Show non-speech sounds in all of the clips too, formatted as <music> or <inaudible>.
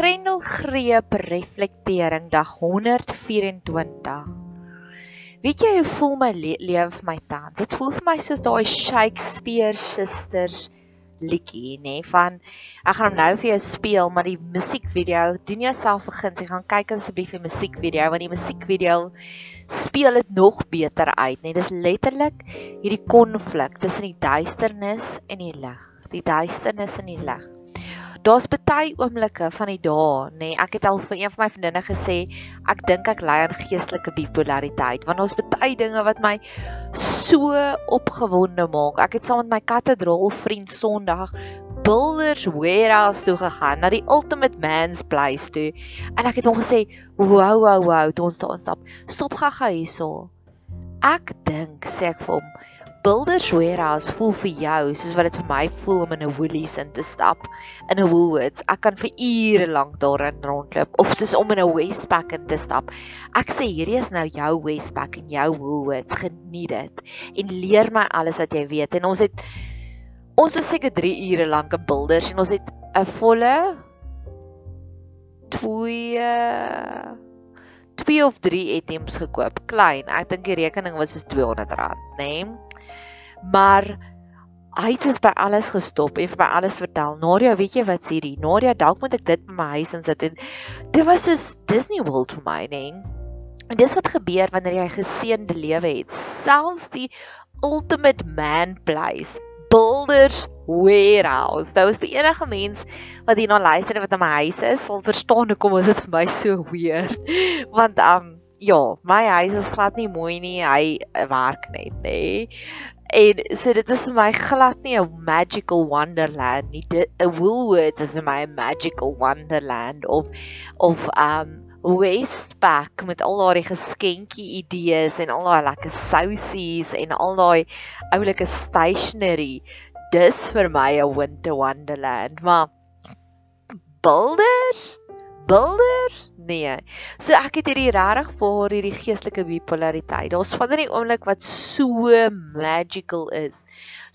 Grendel greep reflektering dag 124. Weet jy hoe voel my le lewe vir my tans? Dit voel vir my soos daai Shakespeare sisters liedjie, nê, nee, van ek gaan hom nou vir jou speel, maar die musiekvideo, doen jouself vergun, jy gaan kyk asseblief die musiekvideo want die musiekvideo speel dit nog beter uit, nê. Nee. Dis letterlik hierdie konflik tussen die duisternis en die lig. Die duisternis en die lig. Daar's baie oomblikke van die dae, nê. Nee, ek het al vir een van my vriendinne gesê, ek dink ek ly aan geestelike bipolariteit, want daar's baie dinge wat my so opgewonde maak. Ek het saam met my katedraal vriend Sondag Builders Warehouse toe gegaan, na die Ultimate Man's Place toe. En ek het hom gesê, "Wow, wow, wow, toe ons daar stap. Stop gaga hierso." Ek dink, sê ek vir hom, Builders Warehouse voel vir jou soos wat dit vir my voel om in 'n Woolies in te stap in 'n Woolworths. Ek kan vir ure lank daarin rondloop of soos om in 'n Westpac in te stap. Ek sê hierdie is nou jou Westpac en jou Woolworths. Geniet dit en leer my alles wat jy weet. En ons het ons was seker 3 ure lank in Builders en ons het 'n volle 2 2 of 3 items gekoop. Klein. Ek dink die rekening was soos R200, né? Nee? Maar hy het by alles gestop en vir my alles vertel. Nadia, weet jy wat sê die? Nadia, dalk moet ek dit in my huis insit en dit was soos Disney World vir my, nee. En dis wat gebeur wanneer jy geseënde lewe het. Selfs die ultimate man place Builders Warehouse. Nou is vir enige mens wat hier na luister en wat in my huis is, sal verstaan hoekom is dit vir my so weird. <laughs> Want um ja, my huis is glad nie mooi nie. Hy werk net, nê. En so dit is vir my glad nie 'n magical wonderland nie. 'n Woolworths is vir my 'n magical wonderland of of um Westpac met al daai geskenkie idees en al daai lekker sousies en al daai oulike stationery. Dis vir my 'n winter wonderland. Maar builders builder? Nee. So ek het hierdie regtig vir hierdie geestelike bipolariteit. Daar's van hierdie oomblik wat so magical is.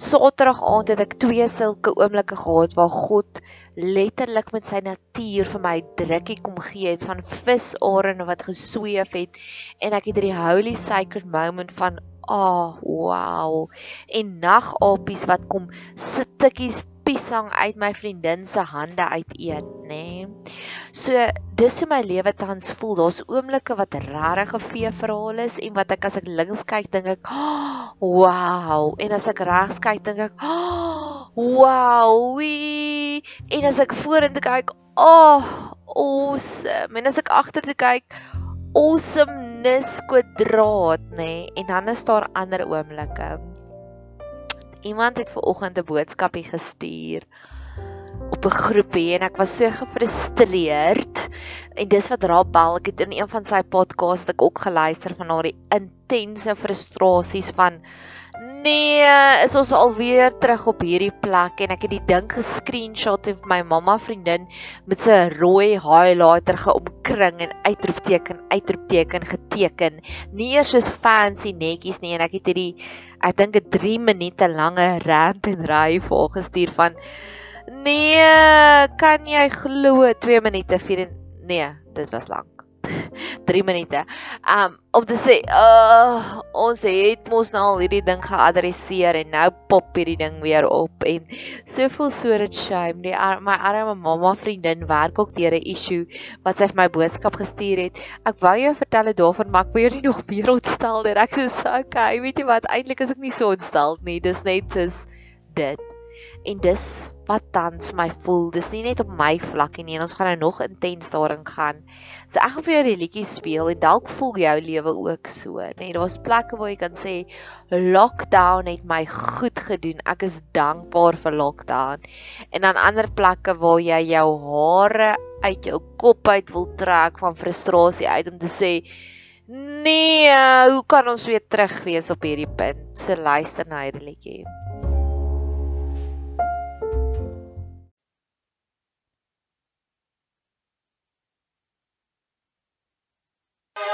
Saterdag aand het ek twee sulke oomblikke gehad waar God letterlik met sy natuur vir my drukkie kom gee het van visarende wat gesweef het en ek het hierdie holy sacred moment van oh, wow en nagapies wat kom sittetjies piesang uit my vriendin se hande uiteet, nê. Nee. So dis hoe my lewe tans voel. Daar's oomblikke wat regtig 'n vee verhaal is en wat ek as ek links kyk dink ek, oh, "Wow." En as ek regs kyk dink ek, oh, "Wow." Wee. En as ek vorentoe kyk, "Oh, awesome." En as ek agtertoe kyk, "Awesomeness kwadraat," nê. Nee. En dan is daar ander oomblikke iemand het ver oggend 'n boodskapie gestuur op 'n groepie en ek was so gefrustreerd. En dis wat Raab bel ek het in een van sy podcasts ek ook geluister van haar intense frustrasies van Nee, is ons alweer terug op hierdie plek en ek het die ding gescreenshot en vir my mamma vriendin met sy rooi highlighter geomkring en uitroepteken uitroepteken geteken. Nie eers soos fancy netjies nie en ek het hierdie ek dink 'n 3 minute lange rant en ry vir gestuur van Nee, kan jy glo 2 minute 4 nee, dit was lank. 3 minute. Um om te sê, uh ons het mos nou al hierdie ding geadresseer en nou pop hierdie ding weer op en soveel soort shame. Die ar my arme mamma vriendin werk ook deur 'n issue wat sy vir my boodskap gestuur het. Ek wou jou vertel het daarvan, maar ek wou jou nie nog meer ontstel nie. Ek sê, "Okay, weet jy wat? Eintlik is ek nie so ontstel nie. Dis net soos dit." En dis wat tans my voel. Dis nie net op my vlak nie. Ons gaan nou nog intens daarin gaan. So ek gaan vir jou die liedjie speel en dalk voel jou lewe ook so. Nee, daar's plekke waar jy kan sê lockdown het my goed gedoen. Ek is dankbaar vir lockdown. En dan ander plekke waar jy jou hare uit jou kop uit wil trek van frustrasie uit om te sê Nee, hoe kan ons weer terug wees op hierdie punt? So luister na hierdie liedjie.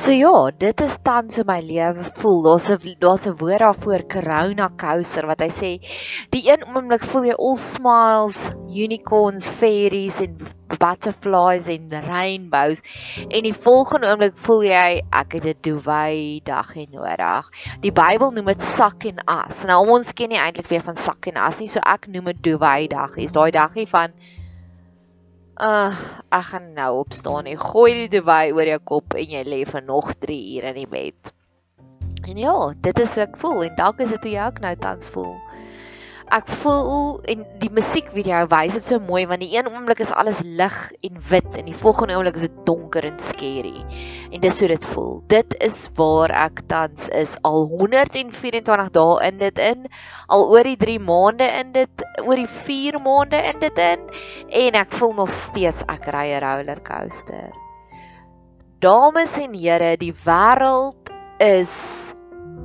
So ja, dit is tans in my lewe voel. Daar's 'n daar's 'n woord daarvoor Corona Coaster wat hy sê die een oomblik voel jy all smiles, unicorns, fairies en butterflies en rainbows en die volgende oomblik voel jy ek het 'n duwy dagie nodig. Die Bybel noem dit sak en as. Nou ons ken nie eintlik weer van sak en as nie, so ek noem dit duwy dagie. Is daai dagie van Uh, ek gaan nou opstaan en gooi die dewy oor jou kop en jy lê vir nog 3 ure in die bed. En ja, dit is hoe ek voel en dalk is dit hoe jy ook nou tans voel. Ek voel en die musiekvideo wys dit so mooi want die een oomblik is alles lig en wit en die volgende oomblik is dit donker en skerry. En dis hoe dit voel. Dit is waar ek tans is al 124 dae in dit in, al oor die 3 maande in dit, oor die 4 maande in dit in en ek voel nog steeds ek ry 'n rollercoaster. Dames en here, die wêreld is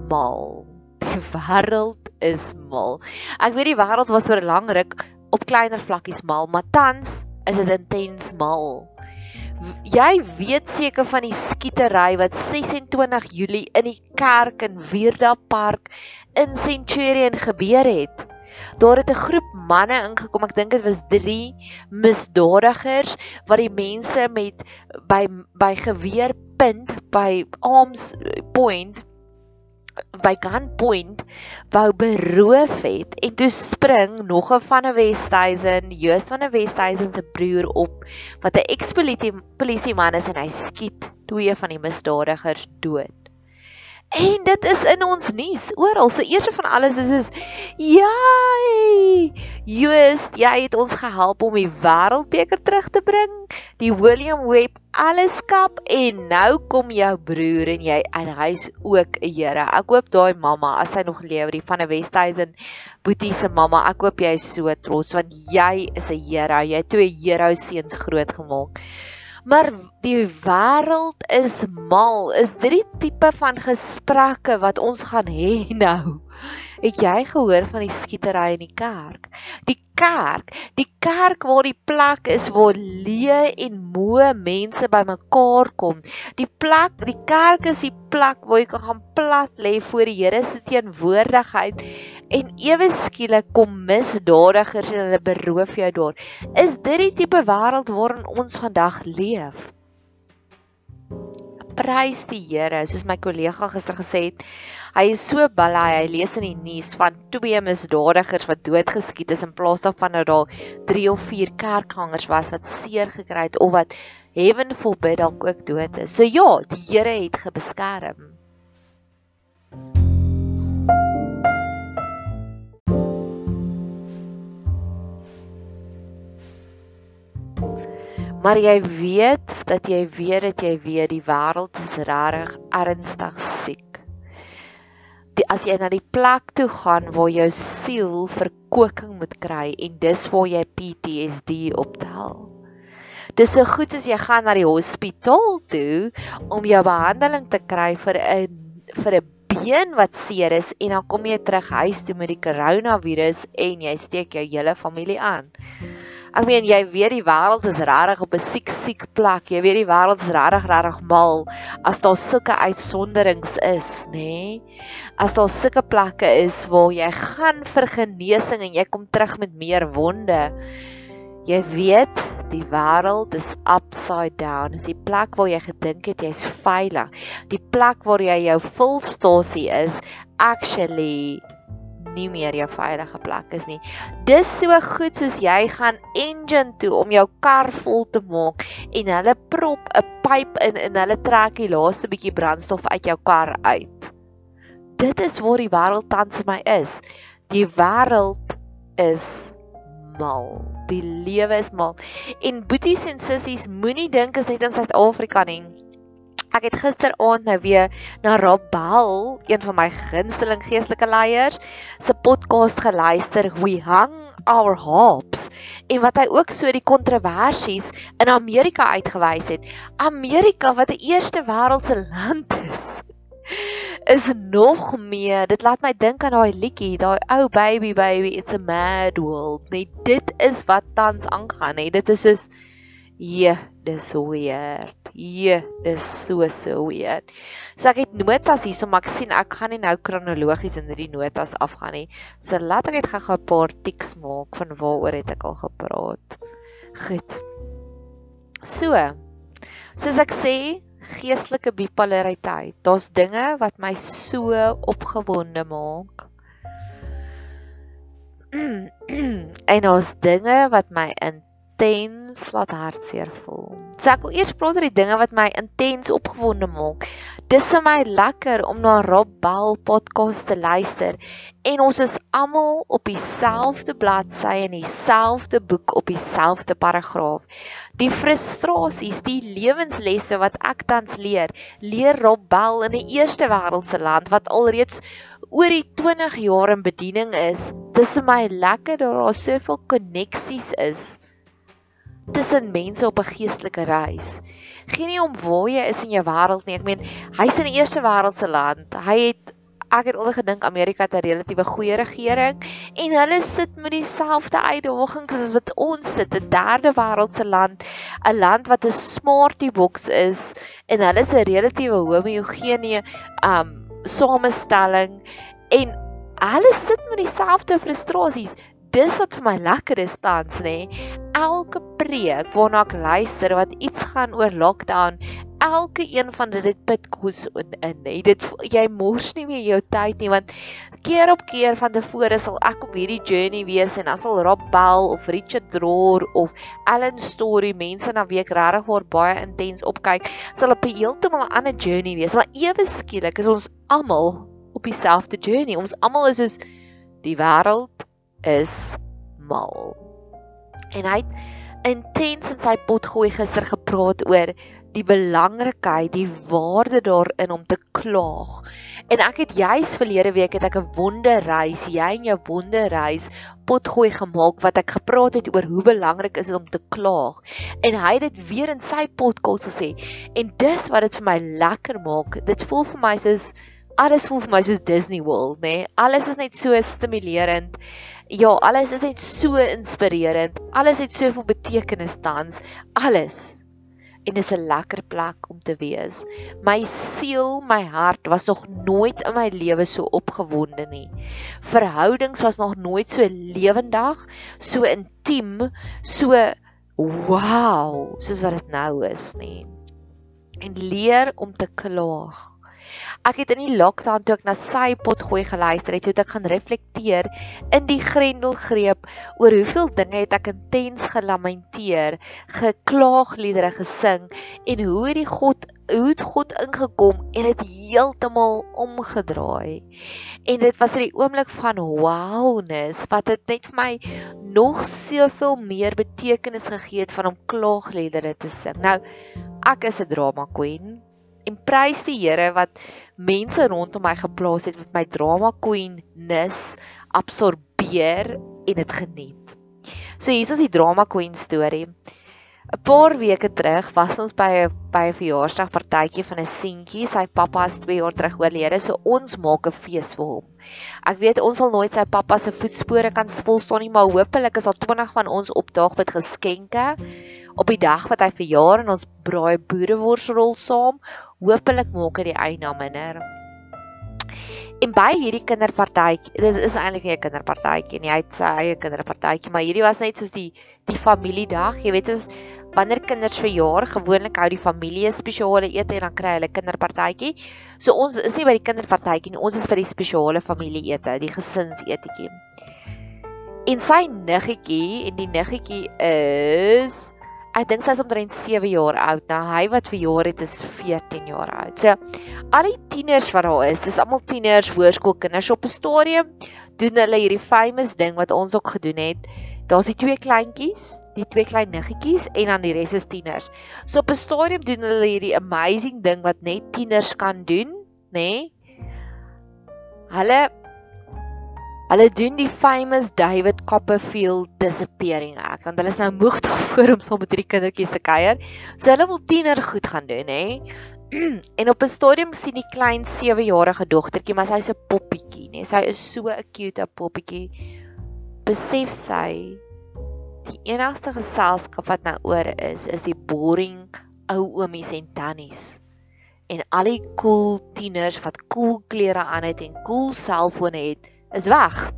mal. Die wêreld is mal. Ek weet die wêreld was vir 'n lang ruk op kleiner vlakkies mal, maar tans is dit intens mal. Jy weet seker van die skietery wat 26 Julie in die kerk in Weerda Park in Centurion gebeur het. Daar het 'n groep manne ingekom. Ek dink dit was 3 misdadigers wat die mense met by by geweerpunt by arms point by gunpoint wou beroof het en toe spring nog 'n van 'n Westhuizen, Joos van 'n Westhuizen se broer op wat 'n ekspolisie polisieman is en hy skiet twee van die misdadigers dood. En dit is in ons nuus oral. So eers van alles is soos jy Joos, jy het ons gehelp om die wêreldbeker terug te bring. Die William Webb alles kap en nou kom jou broer en jy en hy's ook 'n Here. Ek hoop daai mamma as sy nog lewe, die van 'n Westhuizen Boetie se mamma, ek hoop jy is so trots want jy is 'n Here. Jy het twee hero seuns grootgemaak. Maar die wêreld is mal. Is dit die tipe van gesprekke wat ons gaan hê nou? Het jy gehoor van die skietery in die kerk? Die kerk, die kerk waar die plek is waar leë en moe mense bymekaar kom. Die plek, die kerk is die plek waar jy kan gaan plat lê voor die Here se teenwoordigheid en ewe skielik kom misdadigers en hulle beroof jou daar. Is dit die tipe wêreld waarin ons vandag leef? Prys die Here, soos my kollega gister gesê het. Hy is so bly, hy lees in die nuus van twee misdadigers wat doodgeskiet is in plaas daarvan dat daar 3 of 4 kerkhangers was wat seer gekry het of wat heaven forbid dalk ook dood is. So ja, die Here het gebeskerm. Maar jy weet dat jy weet dat jy weet die wêreld is regtig ernstig siek. Die as jy na die plek toe gaan waar jou siel verkoking moet kry en dis waar jy PTSD optel. Dis so goed as jy gaan na die hospitaal toe om jou behandeling te kry vir 'n vir 'n been wat seer is en dan kom jy terug huis toe met die koronavirus en jy steek jou hele familie aan. Ek meen jy weet die wêreld is regtig op 'n siek siek plek. Jy weet die wêreld is regtig regtig mal as daar sulke uitsonderings is, nê? Nee? As daar sulke plekke is waar jy gaan vir genesing en jy kom terug met meer wonde. Jy weet die wêreld is upside down. Dis die plek waar jy gedink het jy's veilig. Die plek waar jy jou volstasie is actually nie meer jou veilige plek is nie. Dis so goed soos jy gaan engine toe om jou kar vol te maak en hulle prop 'n pyp in en hulle trek die laaste bietjie brandstof uit jou kar uit. Dit is waar die wêreld tans vir my is. Die wêreld is mal. Die lewe is mal. En boeties en sissies, moenie dink is net in Suid-Afrika nie. Ek het gisteraand nou weer na Rob Bell, een van my gunsteling geestelike leiers, se podcast geluister, We Hang Our Harps, en wat hy ook so die kontroversies in Amerika uitgewys het. Amerika wat 'n eerste wêreldse land is, is nog meer. Dit laat my dink aan daai liedjie, daai ou oh, baby baby, it's a mad world. Nee, dit is wat tans aangaan, hè. Dit is soos Ja, dis weird. Ja, dis so so weird. So ek het notas hier, so maar ek sien ek gaan nie nou kronologies in hierdie notas afgaan nie. So laat ek net gou 'n paar tiks maak van waaroor het ek al gepraat. Goed. So. Soos ek sê, geestelike bipolariteit. Daar's dinge wat my so opgewonde maak. <clears throat> en daar's dinge wat my in intens laat hartseer voel. So ek wil eers praat oor die dinge wat my intens opgewonde maak. Dis vir my lekker om na Rob Bell podcast te luister en ons is almal op dieselfde bladsy en dieselfde boek op dieselfde paragraaf. Die frustrasies, die lewenslesse wat ek tans leer, leer Rob Bell in 'n eerste wêreldse land wat alreeds oor die 20 jaar in bediening is. Dis vir my lekker dat daar soveel koneksies is tussen mense op 'n geestelike reis. Geen nie om waar jy is in jou wêreld nie. Ek meen, hy's in die eerste wêreldse land. Hy het ek het altyd gedink Amerika het 'n relatiewe goeie regering en hulle sit met dieselfde uitdagings as wat ons sit, 'n derde wêreldse land, 'n land wat 'n smarty box is en hulle is 'n relatiewe homogene um samestelling en hulle sit met dieselfde frustrasies dis wat vir my lekker is tans nê. Elke preek waarna ek luister wat iets gaan oor lockdown, elke een van dit pit kos in in nê. Dit jy mors nie meer jou tyd nie want keer op keer van tevore sal ek op hierdie journey wees en dan sal Rob Bell of Richard Rohr of Ellen Story mense na week regtig waar baie intens opkyk, sal op 'n heeltemal 'n ander journey wees. Maar ewe skielik is ons almal op dieselfde journey. Ons almal is soos die wêreld is mal. En hy het intens in sy pot gooi gister gepraat oor die belangrikheid, die waarde daarin om te klaag. En ek het juis verlede week het ek 'n wonderreis, jy en jou wonderreis potgooi gemaak wat ek gepraat het oor hoe belangrik is dit om te klaag. En hy het dit weer in sy podcast gesê. En dis wat dit vir my lekker maak. Dit voel vir my soos alles voel vir my soos Disney World, nê? Nee? Alles is net so stimulerend. Ja, alles is net so inspirerend. Alles het soveel betekenis tans. Alles. En dis 'n lekker plek om te wees. My siel, my hart was nog nooit in my lewe so opgewonde nie. Verhoudings was nog nooit so lewendig, so intiem, so wow, soos wat dit nou is nie. En leer om te klaag Ek het in die lockdown toe ek na sy potgooi geluister het, het ek gaan reflekteer in die grendelgreep oor hoeveel dinge het ek intens gelamenteer, geklaagliedere gesing en hoe het die God hoe het God ingekom en dit heeltemal omgedraai. En dit was die oomblik van wowness wat dit net vir my nog soveel meer betekenis gegee het van om klaagliedere te sing. Nou, ek is 'n drama queen en prys die Here wat mense rondom my geplaas het wat my drama queen nis absorbeer en dit geniet. So hier is die drama queen storie. 'n Paar weke terug was ons by 'n by 'n verjaarsdagpartytjie van 'n seentjie. Sy pappa is 2 jaar terug oorlede, so ons maak 'n fees vir hom. Ek weet ons sal nooit sy pappa se voetspore kan volstaan nie, maar hopelik is daar 20 van ons opdaag met geskenke op die dag wat hy verjaar en ons braai boereworsrol saam. Hoopelik maak dit die eina minder. En by hierdie kinderpartytjie, dit is eintlik nie 'n kinderpartytjie nie, hy het sy eie kinderpartytjie, maar hierdie was net soos die die familiedag. Jy weet, soos wanneer kinders verjaar, gewoonlik hou die familie spesiale ete en dan kry hulle kinderpartytjie. So ons is nie by die kinderpartytjie nie, ons is by die spesiale familieete, die gesinsetetjie. En sy niggetjie en die niggetjie is Ek dink sy is omtrent 7 jaar oud. Nou hy wat verjaar het is 14 jaar oud. So al die tieners wat daar is, is almal tieners, hoërskoolkinders op 'n stadium doen hulle hierdie famous ding wat ons ook gedoen het. Daar's die twee kleintjies, die twee klein niggetjies en dan die res is tieners. So op 'n stadium doen hulle hierdie amazing ding wat net tieners kan doen, nê? Nee? Hulle Hulle doen die famous David Copperfield disappearing act want hulle is nou moeg <laughs> daarvoor om saam met drie kindertjies te kuier. So hulle wil tiener goed gaan doen, hè. <clears throat> en op 'n stadium sien die klein 7-jarige dogtertjie, maar sy's 'n poppietjie, nê. Sy is so 'n cute poppietjie. Besef sy die enigste geselskap wat nou oor is, is die boring ou oomies en tannies. En al die cool tieners wat cool klere aan het en cool selfone het is weg.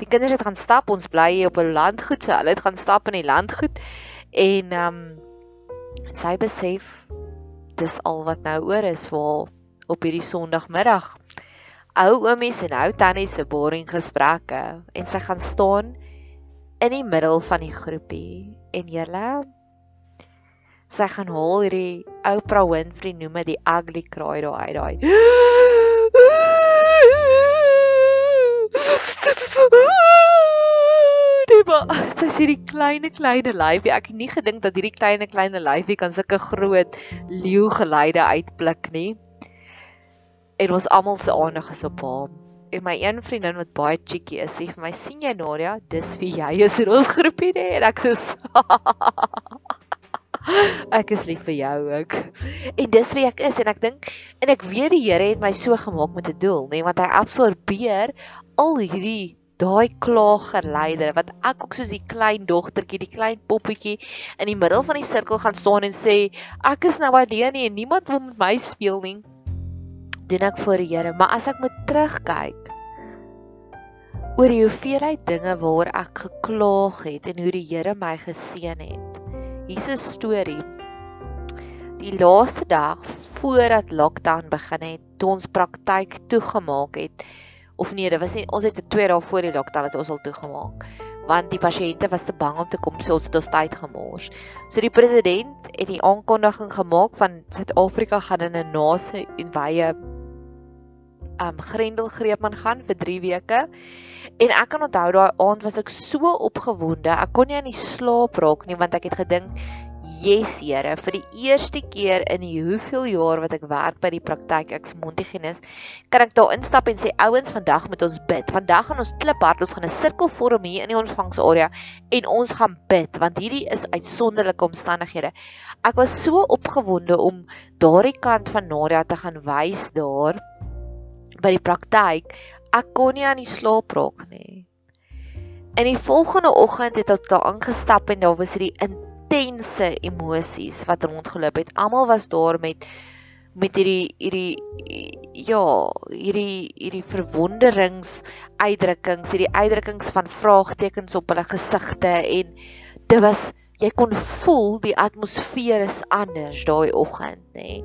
Die kinders het gaan stap, ons bly hier op 'n landgoed, so hulle het gaan stap in die landgoed en ehm um, sy besef dis al wat nou oor is vir op hierdie Sondagmiddag. Ou oomies en ou tannies se boring gesprekke en sy gaan staan in die middel van die groepie en julle sy gaan haal hierdie Oprah Winfrey noem dit die ugly cry daai uit daai <laughs> Diba, sy sê die kleine kleine lyfie. Ek het nie gedink dat hierdie kleine kleine lyfie kan sulke groot leeu geluide uitblik nie. En ons almal se aandag is op haar. En my een vriendin wat baie cheeky is, sê vir my: "Sien jy Nadia, dis wie jy is in ons groepie nie." En ek sê: <laughs> "Ek is lief vir jou ook." En dis wie ek is en ek dink en ek weet die Here het my so gemaak met 'n doel, nê, want hy absorbeer al hierdie daai klaaggerleider wat ek ook soos die klein dogtertjie, die klein poppetjie in die middel van die sirkel gaan staan en sê ek is nou alleen nie en niemand wil met my speel nie. Doen ek voor die Here, maar as ek moet terugkyk oor die hoeveelheid dinge waaroor ek geklaag het en hoe die Here my geseën het. Hier's 'n storie. Die laaste dag voordat lockdown begin het, toe ons praktyk toegemaak het, of nee, dit was nie ons het 'n 2 dae voor die lockdown het ons al toegemaak want die pasiënte was te bang om te kom so ons het ons tyd gemors. So die president het die aankondiging gemaak van Suid-Afrika gaan in 'n nase en wye um grendelgreep aan gaan vir 3 weke. En ek kan onthou daai aand was ek so opgewonde. Ek kon nie aan die slaap raak nie want ek het gedink Yes Here, vir die eerste keer in die hoeveel jaar wat ek werk by die praktyk ek's Montigenis, kan ek daar instap en sê ouens, vandag moet ons bid. Vandag gaan ons kliphard, ons gaan 'n sirkel vorm hier in die ontvangsarea en ons gaan bid want hierdie is uitsonderlike omstandighede. Ek was so opgewonde om daardie kant van Nadia te gaan wys daar by die praktyk, ek kon nie aan die slaap raak nie. In die volgende oggend het ons daar aangestap en daar was hierdie intense emosies wat rondgeloop het. Almal was daar met met hierdie hierdie ja, hierdie hierdie verwonderings uitdrukkings, hierdie uitdrukkings van vraagtekens op hulle gesigte en dit was jy kon voel die atmosfeer is anders daai oggend, nê.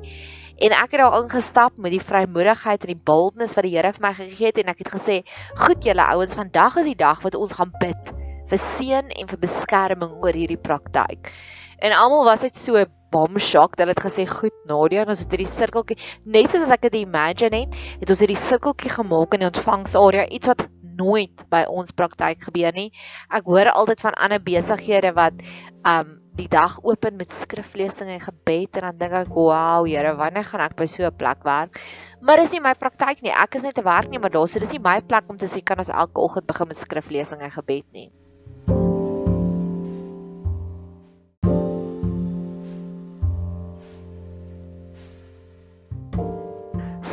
En ek het daar ingestap met die vrymoedigheid en die boldness wat die Here vir my gegee het en ek het gesê, "Goed julle ouens, vandag is die dag wat ons gaan bid vir seën en vir beskerming oor hierdie praktyk." En almal was net so bom shock dat het gesê, "Goed Nadia, ons het hierdie sirkeltjie net soos ek dit imagine het, het ons hierdie sirkeltjie gemaak in die ontvangsarea, iets wat nooit by ons praktyk gebeur nie. Ek hoor altyd van ander besighede wat um die dag open met skriflesing en gebed en dan dink ek, "Wow, Here, wanneer gaan ek by so 'n plek werk?" Maar dis nie my praktyk nie. Ek is net 'n werknemer daar, so dis nie my plek om te sê kan ons elke oggend begin met skriflesing en gebed nie.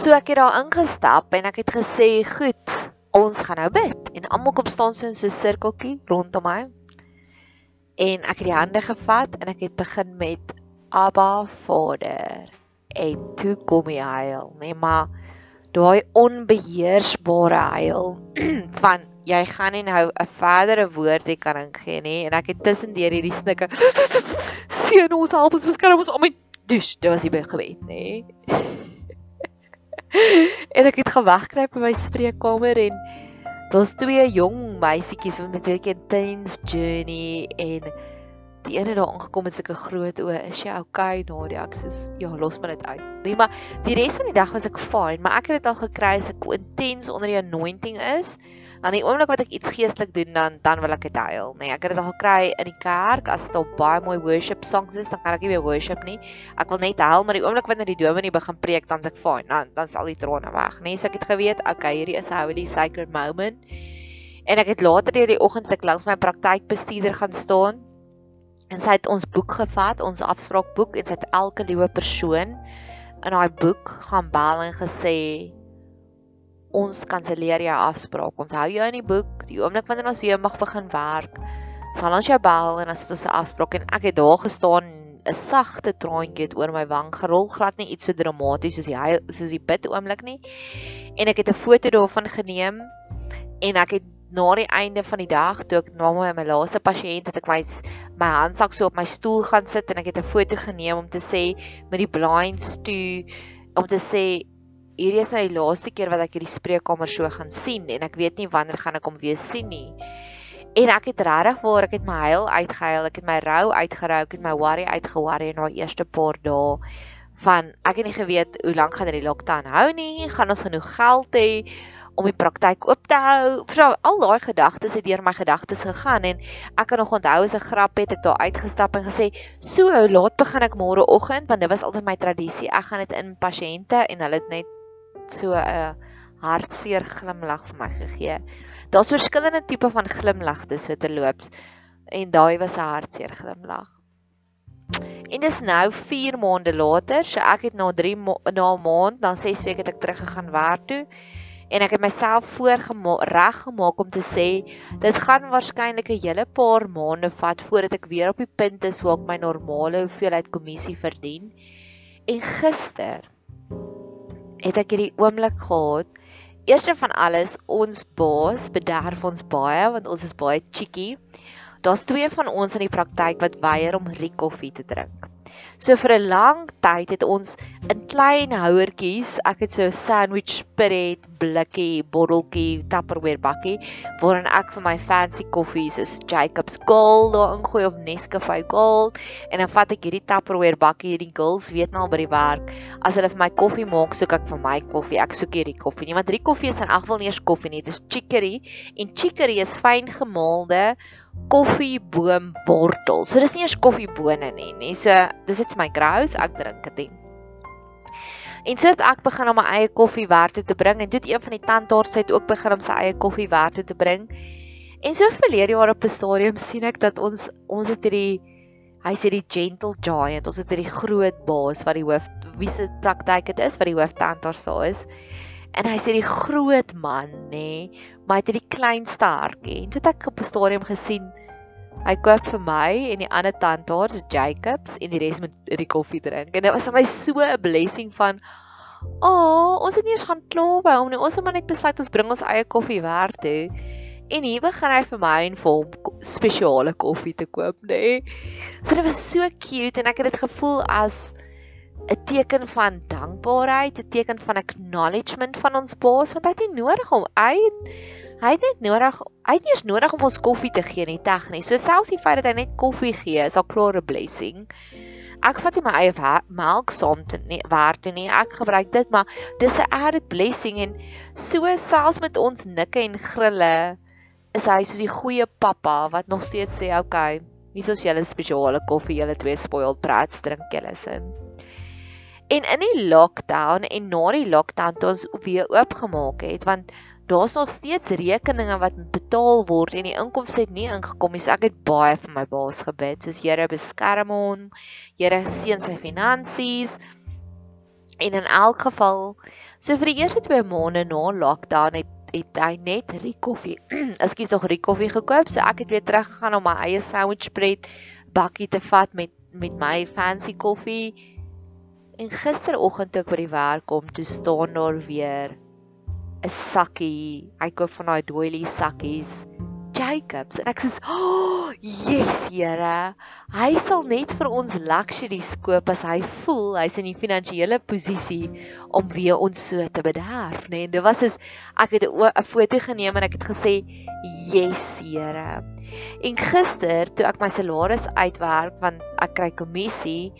So ek het daar ingestap en ek het gesê, "Goed, ons gaan nou bid." En almal kom staan so in so 'n sirkeltjie rondom my. En ek het die hande gevat en ek het begin met Abba Vader. En toe kom hy huil nee maar daai onbeheersbare huil <clears throat> van jy gaan nie nou 'n verdere woord hê kan ingee nie. En ek het tussendeur hierdie snikke <laughs> seën ons help ons beskerm ons om my dus dit was die gebed nê <laughs> en ek het gewegkruip in my spreekkamer en Daar's twee jong meisietjies wat met 'n intense journey en die ene daar aangekom met sulke groot oë. Is jy okay, Nadia? Ek sê ja, los maar dit uit. Nee, maar die res van die dag was ek fine, maar ek het dit al gekry as ek intens onder die anointing is. Dan die oomblik wat ek iets geestelik doen, dan dan wil ek dit huil. Nee, ek het dit al gekry in die kerk as dit al baie mooi worship songs is, dan kan ek nie meer worship nie. Ek wil net huil, maar die oomblik wanneer die dominee begin preek, dan's ek fine. Dan dan's al die trane weg. Nee, so ek het geweet, okay, hierdie is 'n holy sacred moment. En ek het later deur die oggend ek langs my praktykbestuurder gaan staan. En sy het ons boek gevat, ons afspraakboek en sy het elke liewe persoon in daai boek gaan bel en gesê ons kanselleer jou afspraak. Ons hou jou in die boek. Die oomblik wanneer ons weer mag begin werk, sal ons jou bel en as dit 'n afspraak en ek het daar gestaan 'n sagte traantjie het oor my wang gerol, glad nie iets so dramaties soos die soos die bid oomblik nie. En ek het 'n foto daarvan geneem en ek het na die einde van die dag toe ek na my, my laaste pasiënt het ek my my handsak so op my stoel gaan sit en ek het 'n foto geneem om te sê met die blinds toe om te sê hierdie is nou die laaste keer wat ek hierdie spreekkamer so gaan sien en ek weet nie wanneer gaan ek hom weer sien nie. En ek het regtig waar ek het my huil uitgehuil, ek het my rou uitgerou, ek het my worry uitgeworry in daai eerste paar dae van ek het nie geweet hoe lank gaan hierdie lockdown hou nie, gaan ons genoeg geld hê om die praktyk oop te hou. Vrou, al daai gedagtes het deur my gedagtes gegaan en ek kan nog onthou as 'n grap het ek daar uitgestap en gesê, "So, laat begin ek môre oggend want dit was altyd my tradisie. Ek gaan dit in pasiënte en hulle het net so 'n hartseer glimlag vir my gegee. Daar's verskillende tipe van glimlagte so te loops en daai was 'n hartseer glimlag. En dis nou 4 maande later, so ek het na 3 na 'n maand, na 6 weke het ek teruggegaan werk toe en ek het myself voorreg gemaak om te sê dit gaan waarskynlik 'n hele paar maande vat voordat ek weer op die punt is waar ek my normale hoeveelheid kommissie verdien. En gister het ek hierdie oomblik gehad. Eerste van alles, ons baas bederf ons baie want ons is baie cheeky. Daar's twee van ons in die praktyk wat weier om Rikoffie te drink. So vir 'n lang tyd het ons in klein houertjies, ek het so 'n sandwich spread blikkie, botteltjie, Tupperware bakkie waarin ek vir my fancy koffies is Jacobs Gold daar ingooi of Nescafe Gold en dan vat ek hierdie Tupperware bakkie, hierdie girls weet nou al by die werk, as hulle vir my koffie maak, soek ek vir my koffie. Ek soek hierdie koffie nie, want hierdie koffie is in elk geval nie eers koffie nie, dis chicory en chicory is fyn gemaalde koffieboomwortel. So dis nie eers koffiebone nie, nie. So dis net my grouse, ek drink dit. En so het ek begin om my eie koffie werk te bring en toe het een van die tandarts het ook begin om sy eie koffie werk te bring. En so verlede jaar op 'n stadium sien ek dat ons ons het hierdie hy sê die gentle giant, ons het hierdie groot baas wat die hoof wie se praktyk dit is wat die hooftandarts daar is. En hy sê die groot man, nê, maar het die kleinste hartjie. En toe het ek op 'n stadium gesien hy koop vir my en die ander tandarts Jacobs en die res moet die koffie drink. En dit was vir my so 'n blessing van O, oh, ons het nie eens gaan kla by hom nie. Ons het maar net besluit ons bring ons eie koffie werk toe. En hier begin hy vir my en vir hom spesiale koffie te koop, nê. Nee. So dit was so cute en ek het dit gevoel as 'n teken van dankbaarheid, 'n teken van acknowledgement van ons baas want hy het nie nodig om hy hy het net nodig hy het nie eens nodig om ons koffie te gee nie tegnies. So selfs die feit dat hy net koffie gee is al klaar 'n blessing. Ek vat nie my eie melk saam te nie waar toe nie. Ek gebruik dit maar dis 'n added blessing en so selfs met ons nikke en grille is hy soos die goeie pappa wat nog steeds sê okay, hier is julle spesiale koffie, julle twee spoiled brats drink julle sin. En in die lockdown en na die lockdown toe ons weer oopgemaak het want daar's nog steeds rekeninge wat betaal word en die inkomste het nie ingekom nie. So ek het baie vir my baas gebid soos Here beskerm hom. Here seën sy finansies. En in elk geval, so vir die eerste 2 maande na lockdown het het hy net Rikoffie. <clears throat> Ekskuus, nog Rikoffie gekoop. So ek het weer terug gegaan om my eie sandwich bread bakkie te vat met met my fancy koffie En gisteroggend toe ek by die werk kom, toe staan daar weer 'n sakkie. Hy koop van daai doily sakkies. Jacobs en ek sê, "Oh, yes, Here. Hy sal net vir ons luxury koop as hy voel hy's in die finansiële posisie om weer ons so te bederf, né?" Nee, en dit was soos ek het 'n foto geneem en ek het gesê, "Yes, Here." En gister toe ek my salaris uitwerk want ek kry kommissie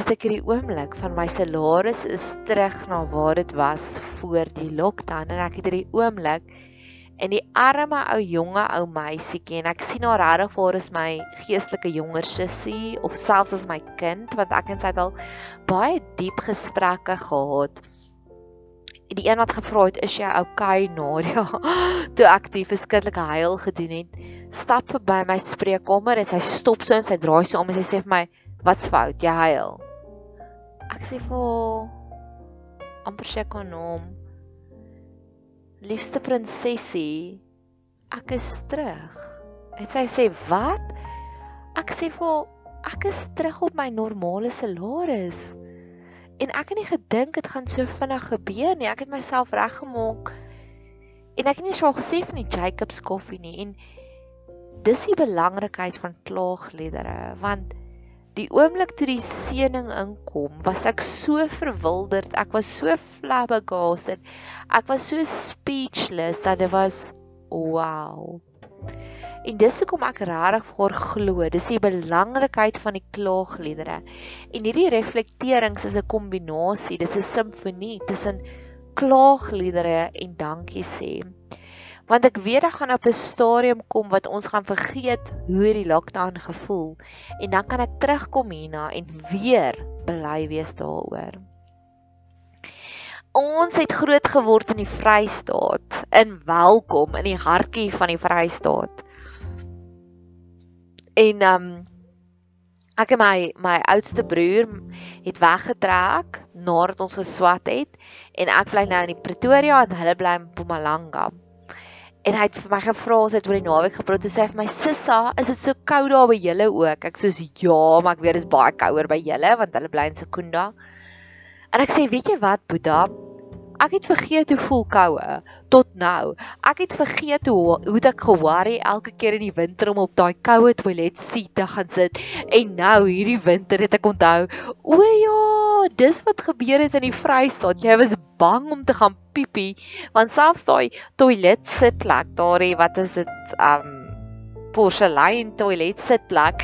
het ek hierdie oomblik van my salaris is terug na waar dit was voor die lockdown en ek het hierdie oomblik en die arme ou jonge ou meisietjie en ek sien haar regtig vir is my geestelike jonger sussie of selfs as my kind want ek en sy het al baie diep gesprekke gehad. Die een wat gevra het is jy okay Nadia? <laughs> Toe ek die verskillike huil gedoen het stap verby my spreekkamer en sy stop so en sy draai so om en sy sê vir my wat's fout? Jy huil ek sê vir amper sy kon hom liefste prinsessie ek is terug. En sy sê wat? Ek sê vir ek is terug op my normale salaris. En ek het nie gedink dit gaan so vinnig gebeur nie. Ek het myself reggemaak. En ek het nie so gesê van die Jacobs koffie nie. En dis die belangrikheid van klaagliedere want Die oomblik toe die seëning inkom, was ek so verwilderd, ek was so flabbergasted. Ek was so speechless dat dit was wow. En dis hoekom ek regtig vir glo, dis die belangrikheid van die klaagliedere. En hierdie reflekterings is 'n kombinasie, dis 'n simfonie tussen klaagliedere en dankie sê want ek weet daar gaan op 'n stadium kom wat ons gaan vergeet hoe die lockdown gevoel en dan kan ek terugkom hierna en weer bly wees daaroor. Ons het groot geword in die Vrystaat, in welkom in die hartjie van die Vrystaat. En um, ek en my my oudste broer het weggetrek nadat ons geswat het en ek bly nou in die Pretoria en hulle bly in Mpumalanga. En hy het vir my gevra as dit oor die naweek gepraat het. Sê vir my: "Sissa, is dit so koud daar by julle ook?" Ek sê: "Ja, maar ek weet dit is baie kouer by julle want hulle bly in Sekunda." En ek sê: "Weet jy wat, Boeta? Ek het vergeet hoe voel koue tot nou. Ek het vergeet hoe hoe ek ge-worry elke keer in die winter om op daai koue toilet seat te gaan sit. En nou hierdie winter het ek onthou, o ja, dis wat gebeur het in die Vrystaat. Jy was bang om te gaan piepie want selfs daai toilet sitplek daarie, wat is dit? Um porselein toilet sitplek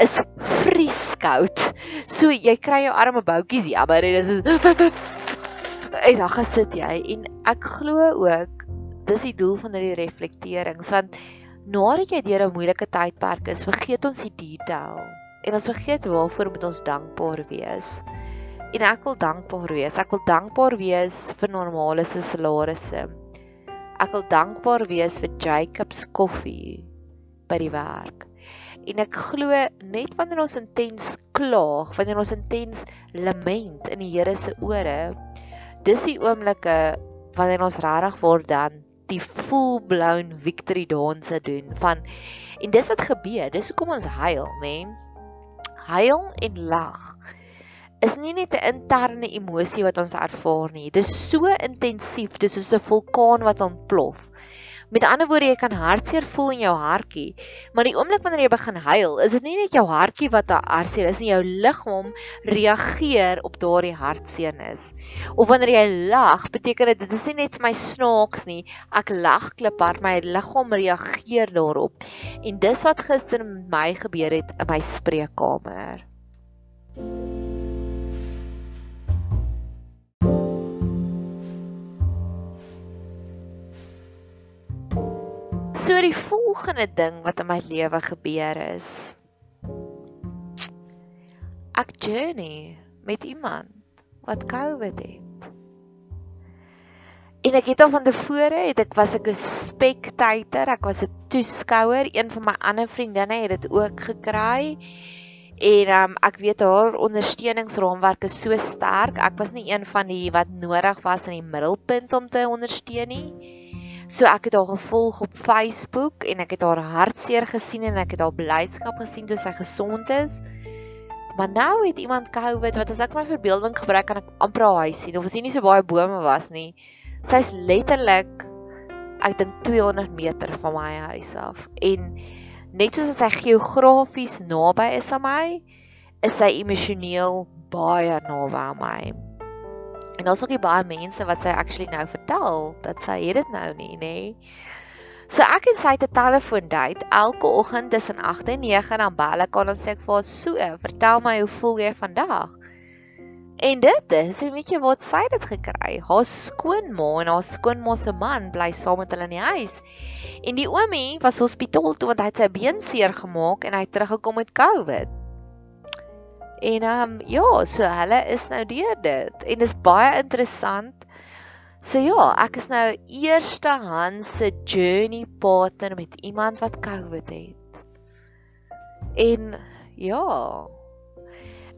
is vrieskoud. So jy kry jou arme boutjies jammer en dit is en dan gesit jy en ek glo ook dis die doel van hierdie reflekterings want nadat jy deur 'n moeilike tydperk is, vergeet ons die detail en ons vergeet waarvoor moet ons dankbaar wees. En ek wil dankbaar wees. Ek wil dankbaar wees vir normale salarisse. Ek wil dankbaar wees vir Jacobs koffie by die werk. En ek glo net wanneer ons intens klaag, wanneer ons intens lament in die Here se ore, dis die oomblikke wanneer ons regtig word dan die full blown victory dance doen van en dis wat gebeur dis hoekom ons huil nê nee? huil en lag is nie net 'n interne emosie wat ons ervaar nie dis so intensief dis soos 'n vulkaan wat ontplof Met ander woorde, jy kan hartseer voel in jou hartjie, maar die oomblik wanneer jy begin huil, is dit nie net jou hartjie wat hartseer is nie, jou liggaam reageer op daardie hartseernis. Of wanneer jy lag, beteken dit dit is nie net vir my snaaks nie, ek lag kliphard, my liggaam reageer daarop. En dis wat gister met my gebeur het in my spreekkamer. So die volgende ding wat in my lewe gebeur is ek journey met iemand wat COVID het. En ek het al van tevore het ek was ek 'n spectator, ek was 'n toeskouer. Een van my ander vriendinne het dit ook gekry. En um, ek weet haar ondersteuningsraamwerk is so sterk. Ek was nie een van die wat nodig was in die middelpunt om te ondersteun nie. So ek het haar gevolg op Facebook en ek het haar hartseer gesien en ek het haar blydskap gesien toe sy gesond is. Maar nou het iemand COVID wat as ek my verbeelding gebruik kan ek amper haar huis sien of as hier nie so baie bome was nie. Sy's letterlik ek dink 200 meter van my huis af en net soos sy geografies naby is aan my, is sy emosioneel baie naby aan my. En daar's ook baie mense wat sy actually nou vertel dat sy het dit nou nie, nê. So ek en sy het 'n telefoon date elke oggend tussen 8 en 9 dan bel ek aan en sê ek vir haar so, vertel my hoe voel jy vandag? En dit is, weet jy wat sy het gekry? Haar skoonma en haar skoonma se man bly saam met hulle in die huis. En die oomie was hospitaal toe want hy het sy been seer gemaak en hy het teruggekom met COVID. En ehm um, ja, so hulle is nou deur dit en dit is baie interessant. So ja, ek is nou eerstehandse journey partner met iemand wat COVID het. En ja.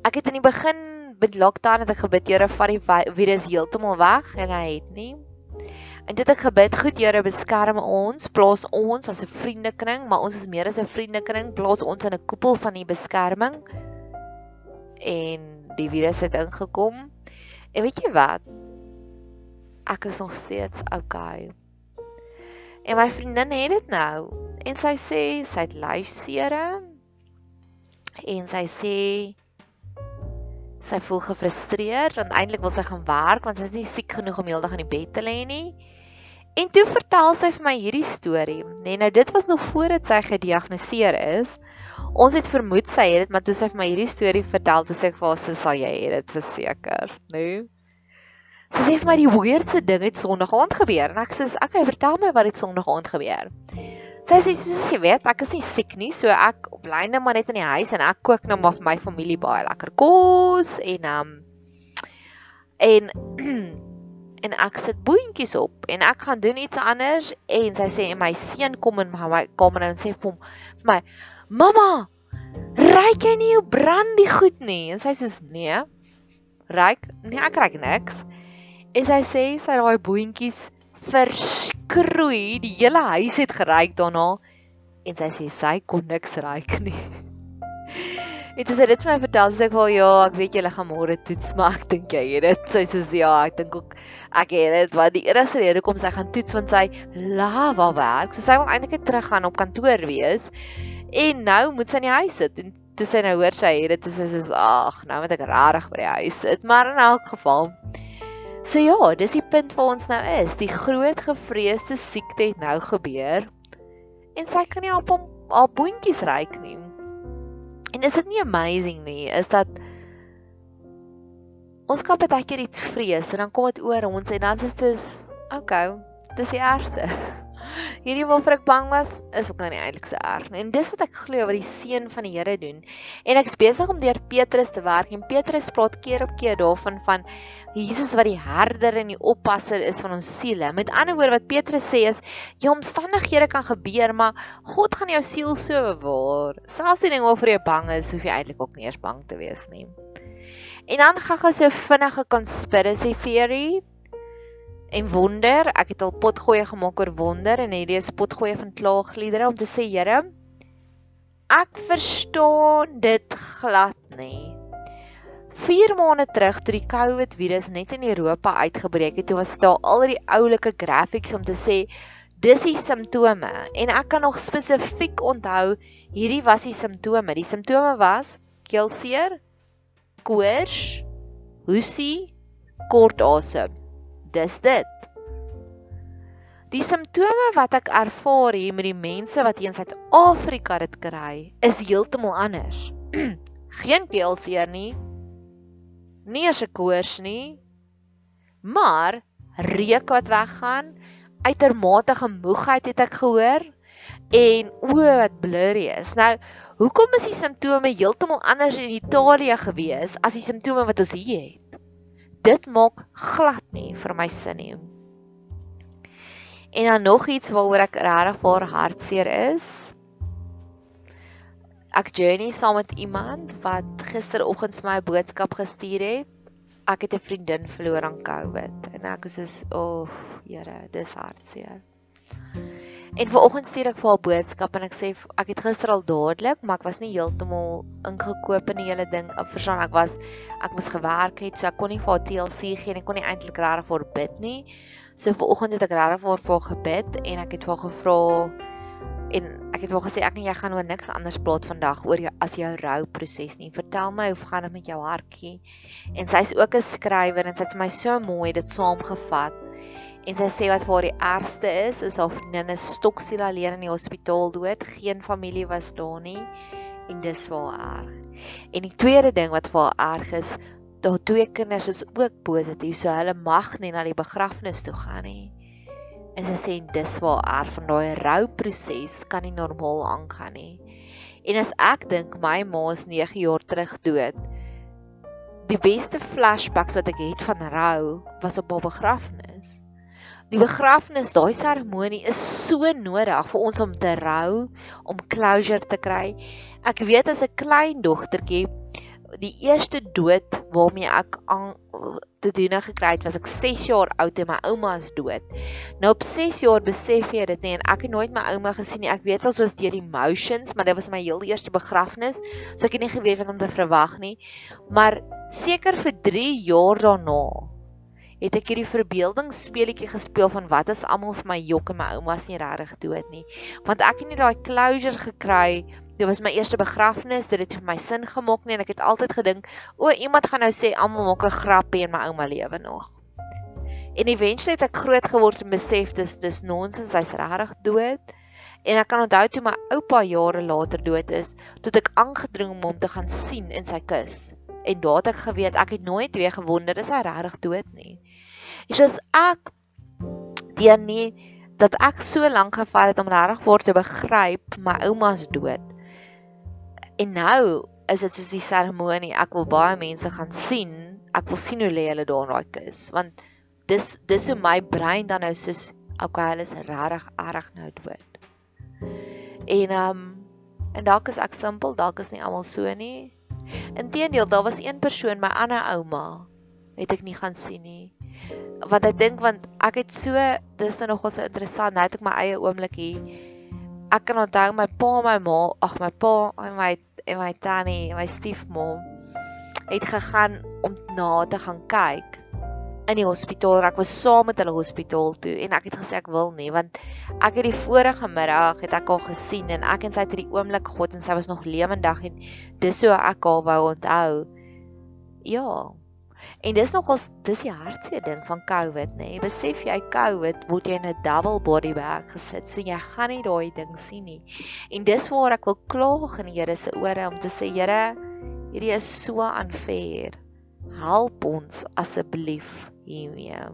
Ek het in die begin met lockdown het ek gebid Here vat die virus heeltemal weg en hy het nie. En dit ek gebid, goed Here beskerm ons, plaas ons as 'n vriendekring, maar ons is meer as 'n vriendekring, plaas ons in 'n koepel van die beskerming en die virus het ingekom. En weet jy wat? Ek is nog steeds okay. En my vriendin het dit nou en sy sê sy het lyfsere en sy sê sy voel gefrustreerd want eintlik wil sy gaan werk want sy is nie siek genoeg om heeldag in die bed te lê nie. En toe vertel sy vir my hierdie storie. Nee, nou dit was nog voordat sy gediagnoseer is. Ons het vermoed sy het dit, maar toe sy vir my hierdie storie vertel, toe sê ek vir haar, "Sal jy dit verseker?" Nee. Sy sê vir my die weirdste ding het Sondag aand gebeur en ek sê, "Oké, vertel my wat het Sondag aand gebeur." Sy sê, "Soos jy weet, ek is nie siek nie, so ek bly net maar net in die huis en ek kook nou maar vir my familie baie lekker kos en um en <clears throat> en ek sit boentjies op en ek gaan doen iets anders en sy sê my seun kom in my kamer en sê vir hom vir my Mamma, ryk jy nie jou brandy goed nie? En sy sê nee. Ryk? Nee, ek ryk niks. En sy sê sy daai boontjies verskroei, die hele huis het geryk daarna. En sy sê sy kon niks ryk nie. En dis dit vir my vertel, sê ek wel ja, ek weet jy gaan môre toets, maar ek dink jy het dit. Sy sê ja, ek dink ook ek het dit. Wat die enigste rede hoekom sy gaan toets want sy lava werk. So sy wil eintlik terug gaan op kantoor wees. En nou moet sy in die huis sit en toe sy nou hoor sy het dit is is ag, nou moet ek rarig by die huis sit, maar in elk geval. So ja, dis die punt waar ons nou is. Die groot gevreesde siekte het nou gebeur. En sy kan nie op hom al boontjies ryk nie. En is dit nie amazing nie? Is dat ons kan baie keer iets vrees en dan kom dit oor ons en dan is dit soos okay, dis die ergste. <laughs> Hierdie waarvoor ek bang was, is ook nou nie eintlik so erg nie. En dis wat ek glo wat die seun van die Here doen. En ek's besig om deur Petrus te werk en Petrus praat keer op keer daarvan van Jesus wat die herder en die oppasser is van ons siele. Met ander woorde wat Petrus sê is, jou omstandighede kan gebeur, maar God gaan jou siel so bewaar. Selfs die ding waarvoor jy bang is, hoef jy eintlik ook nie eers bang te wees nie. En dan gou so vinnige conspiracy theory En wonder, ek het al potgoeie gemaak oor wonder en hierdie is potgoeie van klaagliedere om te sê Here, ek verstaan dit glad nie. 4 maande terug toe die COVID virus net in Europa uitgebreek het, toe was daar al die oulike graphics om te sê dis die simptome en ek kan nog spesifiek onthou hierdie was die simptome. Die simptome was keelseer, koors, hoesie, kort asem. Dis dit. Die simptome wat ek ervaar hier met die mense wat hier in Suid-Afrika dit kry, is heeltemal anders. <clears throat> Geen keelseer nie. Nie eens 'n koors nie. Maar reuk wat weggaan, uitermate moegheid het ek gehoor en oë wat blurry is. Nou, hoekom is die simptome heeltemal anders in Italië gewees as die simptome wat ons hier het? Dit maak glad nie vir my sin nie. En dan nog iets waaroor ek regtig vir hartseer is. Ek journey saam met iemand wat gisteroggend vir my 'n boodskap gestuur het. Ek het 'n vriendin verloor aan COVID en ek is so, "O, oh, Here, dis hartseer." En vanoggend stuur ek vir haar boodskap en ek sê ek het gister al dadelik, maar ek was nie heeltemal ingekoop in die hele ding. Ek verstaan ek was ek moes gewerk het, so ek kon nie vir haar TLC gee en ek kon nie eintlik regtig vir bid nie. So vanoggend het ek regtig vir haar gebid en ek het vir haar gevra en ek het wel gesê ek en jy gaan oor niks anders praat vandag oor jou as jou rou proses nie. Vertel my hoe gaan dit met jou hartjie? En sy's ook 'n skrywer en sy het my so mooi dit saamgevat. En sy sê wat vir haar die ergste is, is haar vriendin is stoksiel alleen in die hospitaal dood. Geen familie was daar nie en dis vir haar erg. En die tweede ding wat vir haar erg is, daar twee kinders is ook positief, so hulle mag nie na die begrafnis toe gaan nie. En sy sê dis waar erg van daai rouproses kan nie normaal aangaan nie. En as ek dink my ma is 9 jaar terug dood. Die beste flashbacks wat ek het van rou was op haar begrafnis. Die begrafnis, daai seremonie is so nodig vir ons om te rou, om closure te kry. Ek weet as 'n klein dogtertjie die eerste dood waarmee ek aan te doen gekry het was ek 6 jaar oud en my ouma is dood. Nou op 6 jaar besef jy dit nie en ek het nooit my ouma gesien nie. Ek weet al soos deur emotions, maar dit was my heel eerste begrafnis, so ek het nie geweet wat om te verwag nie. Maar seker vir 3 jaar daarna het ek hierdie verbeeldingsspeletjie gespeel van wat as almal vir my jok en my ouma's nie regtig dood nie. Want ek het nie daai closure gekry Dit was my eerste begrafnis, dit het vir my sin gemaak nie en ek het altyd gedink, o, iemand gaan nou sê almal maak 'n grappie en my ouma lewe nog. En eventually het ek groot geword en besef dis dis nonsens, hy's regtig dood. En ek kan onthou toe my oupa jare later dood is, toe ek aangedring om hom te gaan sien in sy kus. En daar het ek geweet ek het nooit weer gewonder is hy regtig dood nie. Is ek deur nie dat ek so lank gevat het om regtig voor te begryp my ouma's dood. En nou is dit soos die seremonie. Ek wil baie mense gaan sien. Ek wil sien hoe lê hulle daar in daai kus, want dis dis hoe my brein dan nou soos okay, hulle is regtig erg nou dood. En um en dalk is ek simpel, dalk is nie almal so nie. Inteendeel, daar was een persoon, my ander ouma, het ek nie gaan sien nie. Want ek dink want ek het so dis nou nogal so interessant, nou het ek my eie oomblikie ek kan onthou my pa en my ma, ag my pa en my en my tannie en my stiefma het gegaan om na te gaan kyk in die hospitaal. Ek was saam met hulle hospitaal toe en ek het gesê ek wil nie want ek het die vorige middag het ek haar gesien en ek en sy het die oomblik gehad en sy was nog lewendig en dis so ek haar wou onthou. Ja, En dis nogals dis die hartseer ding van COVID, nê. Nee. Besef jy COVID word jy in 'n double body bag gesit, so jy gaan nie daai ding sien nie. En dis waar ek wil klaag in die Here se ore om te sê, Here, hierdie is so unfair. Help ons asseblief hiermee.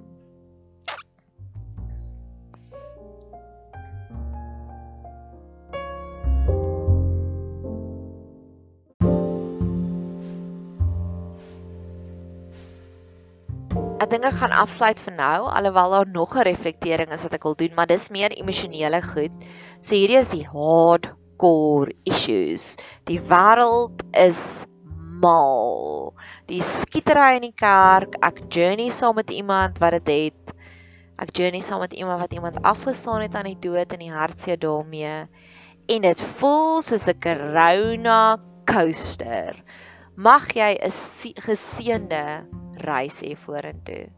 Ek dink ek gaan afsluit vir nou alhoewel daar nog 'n reflektering is wat ek wil doen, maar dis meer emosionele goed. So hierdie is die hardcore issues. Die wêreld is mal. Die skietery in die kerk, ek journey saam met iemand wat dit het. Ek journey saam met iemand wat iemand afgestaan het aan die dood en die hartseer daarmee. En dit voel soos 'n corona coaster. Mag jy 'n geseënde reis hê vorentoe.